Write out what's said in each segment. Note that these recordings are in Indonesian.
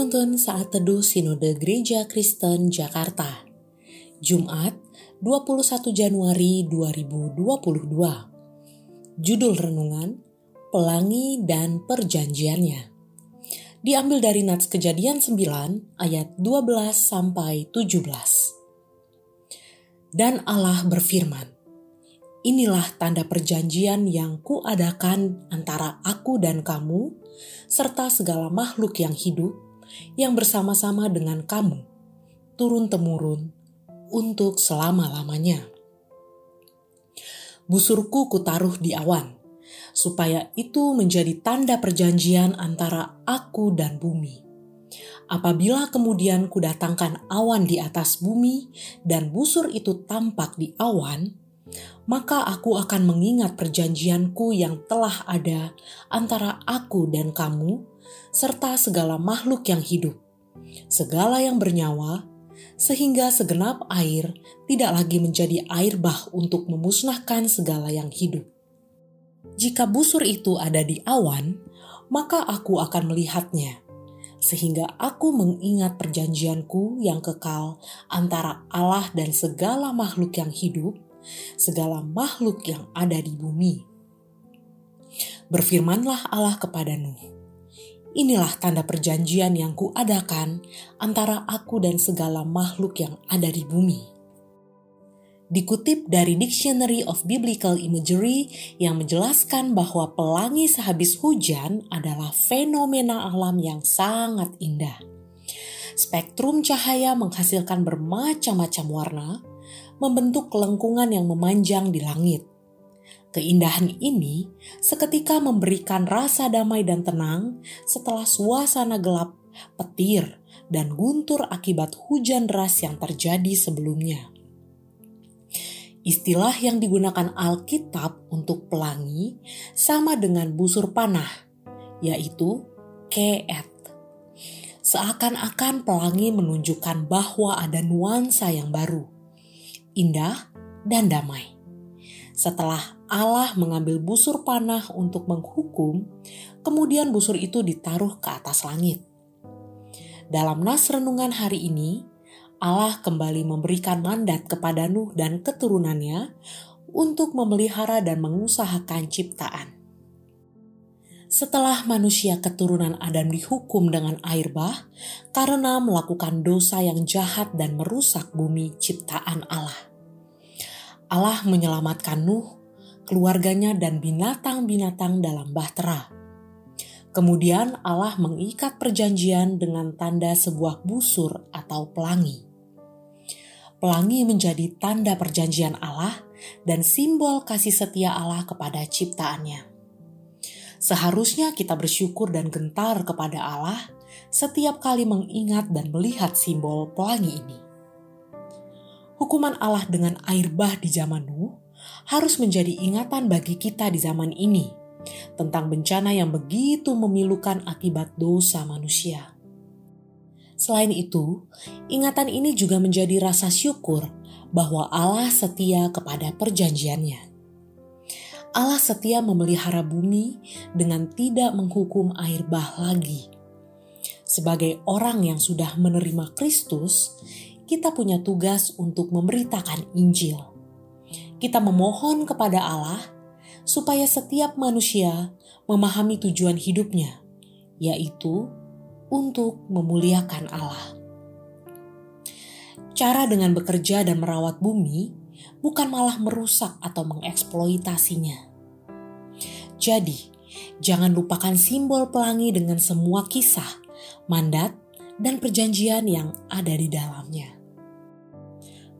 Penuntun Saat Teduh Sinode Gereja Kristen Jakarta. Jumat 21 Januari 2022 Judul Renungan Pelangi dan Perjanjiannya. Diambil dari Nats Kejadian 9 ayat 12 sampai 17 Dan Allah berfirman Inilah tanda perjanjian yang kuadakan antara aku dan kamu, serta segala makhluk yang hidup, yang bersama-sama dengan kamu, turun-temurun, untuk selama-lamanya. Busurku kutaruh di awan, supaya itu menjadi tanda perjanjian antara aku dan bumi. Apabila kemudian kudatangkan awan di atas bumi dan busur itu tampak di awan, maka aku akan mengingat perjanjianku yang telah ada antara aku dan kamu, serta segala makhluk yang hidup, segala yang bernyawa, sehingga segenap air tidak lagi menjadi air bah untuk memusnahkan segala yang hidup. Jika busur itu ada di awan, maka aku akan melihatnya, sehingga aku mengingat perjanjianku yang kekal antara Allah dan segala makhluk yang hidup, segala makhluk yang ada di bumi. Berfirmanlah Allah kepada Nuh, Inilah tanda perjanjian yang kuadakan antara aku dan segala makhluk yang ada di bumi. Dikutip dari Dictionary of Biblical Imagery yang menjelaskan bahwa pelangi sehabis hujan adalah fenomena alam yang sangat indah. Spektrum cahaya menghasilkan bermacam-macam warna, membentuk kelengkungan yang memanjang di langit. Keindahan ini seketika memberikan rasa damai dan tenang setelah suasana gelap, petir, dan guntur akibat hujan deras yang terjadi sebelumnya. Istilah yang digunakan Alkitab untuk pelangi sama dengan busur panah, yaitu keet. Seakan-akan pelangi menunjukkan bahwa ada nuansa yang baru indah, dan damai. Setelah Allah mengambil busur panah untuk menghukum, kemudian busur itu ditaruh ke atas langit. Dalam nas renungan hari ini, Allah kembali memberikan mandat kepada Nuh dan keturunannya untuk memelihara dan mengusahakan ciptaan. Setelah manusia keturunan Adam dihukum dengan air bah karena melakukan dosa yang jahat dan merusak bumi ciptaan Allah. Allah menyelamatkan Nuh, keluarganya dan binatang-binatang dalam bahtera. Kemudian Allah mengikat perjanjian dengan tanda sebuah busur atau pelangi. Pelangi menjadi tanda perjanjian Allah dan simbol kasih setia Allah kepada ciptaannya. Seharusnya kita bersyukur dan gentar kepada Allah setiap kali mengingat dan melihat simbol pelangi ini. Hukuman Allah dengan air bah di zaman Nuh harus menjadi ingatan bagi kita di zaman ini tentang bencana yang begitu memilukan akibat dosa manusia. Selain itu, ingatan ini juga menjadi rasa syukur bahwa Allah setia kepada perjanjiannya. Allah setia memelihara bumi dengan tidak menghukum air bah lagi. Sebagai orang yang sudah menerima Kristus, kita punya tugas untuk memberitakan Injil. Kita memohon kepada Allah supaya setiap manusia memahami tujuan hidupnya, yaitu untuk memuliakan Allah. Cara dengan bekerja dan merawat bumi bukan malah merusak atau mengeksploitasinya. Jadi, jangan lupakan simbol pelangi dengan semua kisah, mandat, dan perjanjian yang ada di dalamnya.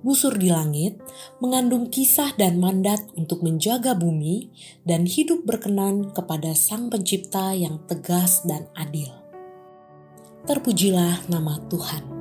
Busur di langit mengandung kisah dan mandat untuk menjaga bumi dan hidup berkenan kepada Sang Pencipta yang tegas dan adil. Terpujilah nama Tuhan.